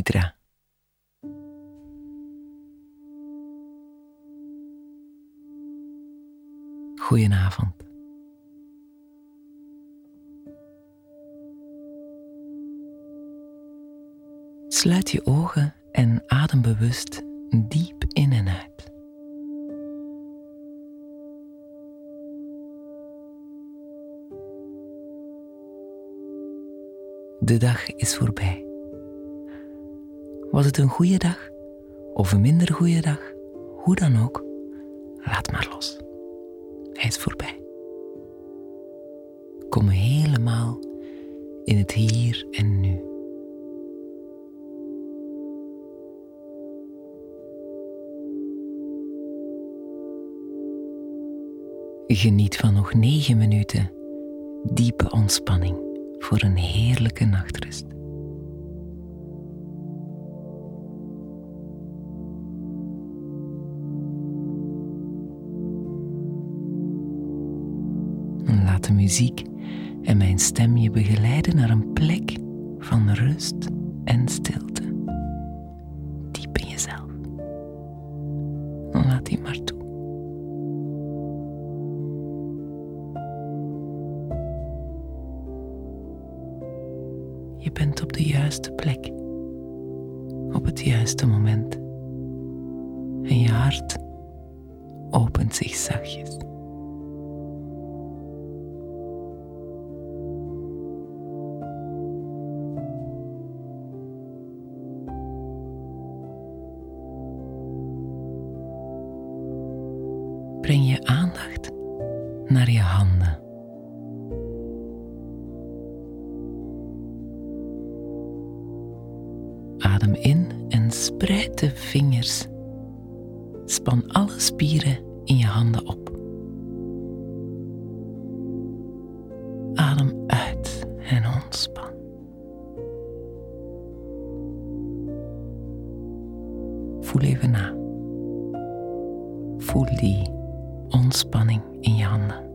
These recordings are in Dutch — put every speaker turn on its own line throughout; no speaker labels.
Nidra. Goedenavond. Sluit je ogen en adem bewust diep in en uit. De dag is voorbij. Was het een goede dag of een minder goede dag? Hoe dan ook, laat maar los. Hij is voorbij. Kom helemaal in het hier en nu. Geniet van nog negen minuten diepe ontspanning voor een heerlijke nachtrust. Laat de muziek en mijn stem je begeleiden naar een plek van rust en stilte. Diep in jezelf. Laat die maar toe. Je bent op de juiste plek, op het juiste moment. En je hart opent zich zachtjes. Breng je aandacht naar je handen. Adem in en spreid de vingers. Span alle spieren in je handen op. Adem uit en ontspan. Voel even na. Voel die ontspanning in je handen.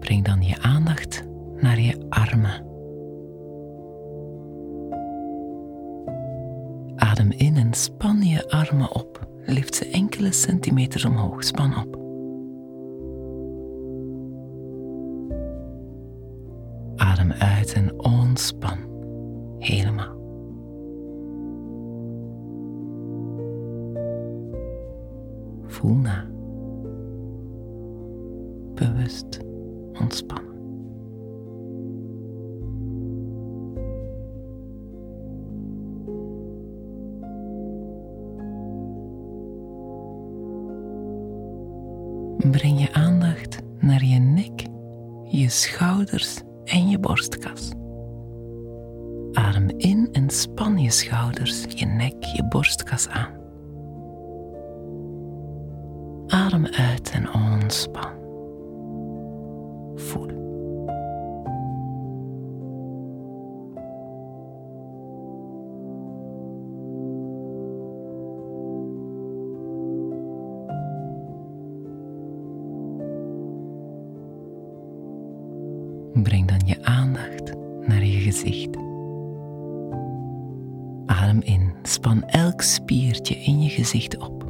Breng dan je aandacht naar je armen. Adem in en span je armen op. Lift ze enkele centimeters omhoog. Span op. ontspan. Helemaal. Voel na. Bewust ontspannen. Breng je aandacht naar je nek, je schouders en je borstkas. Adem in en span je schouders, je nek, je borstkas aan. Adem uit en ontspan. Voel. Breng dan je aandacht naar je gezicht. Span elk spiertje in je gezicht op.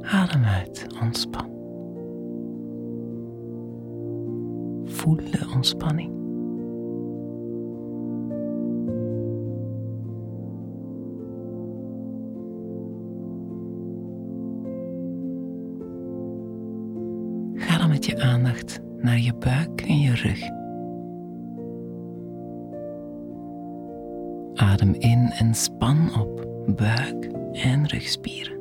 Adem uit, ontspan. Voel de ontspanning. Ga dan met je aandacht naar je buik en je rug. Adem in en span op buik en rugspieren.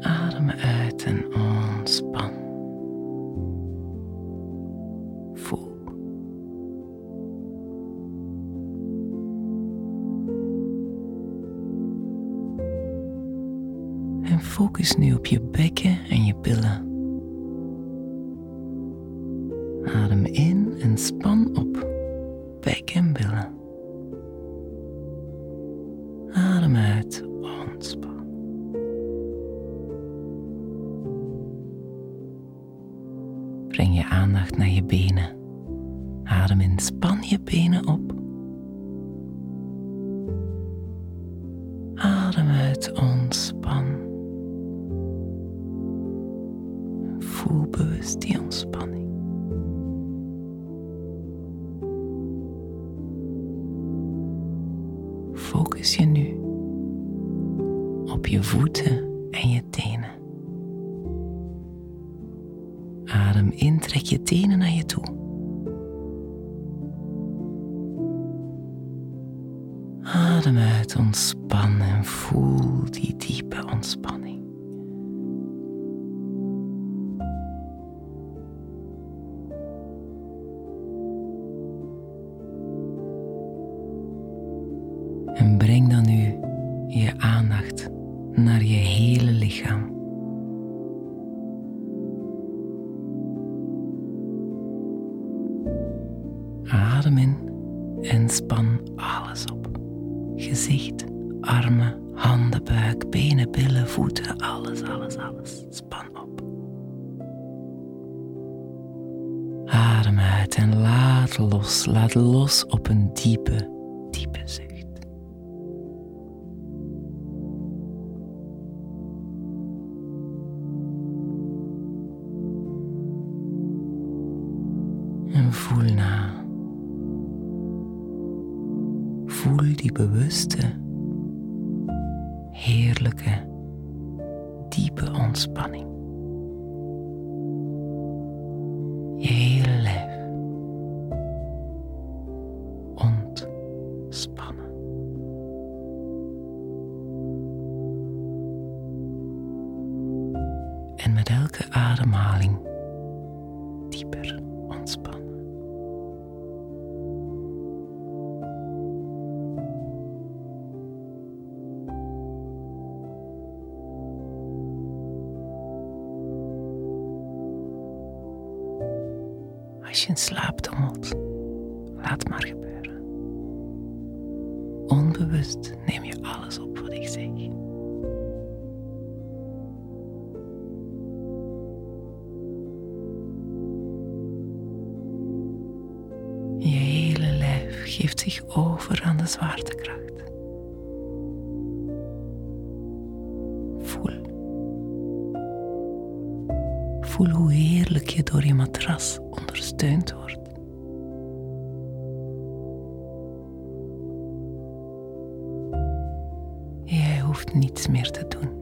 Adem uit en ontspan. Voel. En focus nu op je bekken en je billen. En op bek en billen. Adem uit, ontspan. Breng je aandacht naar je benen. Adem in, span je benen op. Adem uit, ontspan. Voel bewust die ontspanning. Focus je nu op je voeten en je tenen. Adem in, trek je tenen naar je toe. Adem uit, ontspan en voel die diepe ontspanning. Naar je hele lichaam. Adem in en span alles op. Gezicht, armen, handen, buik, benen, billen, voeten, alles, alles, alles. Span op. Adem uit en laat los, laat los op een diepe, En voel na. Voel die bewuste, heerlijke, diepe ontspanning. In slaap laat maar gebeuren. Onbewust neem je alles op wat ik zeg. Je hele lijf geeft zich over aan de zwaartekracht. Voel hoe heerlijk je door je matras ondersteund wordt. Jij hoeft niets meer te doen.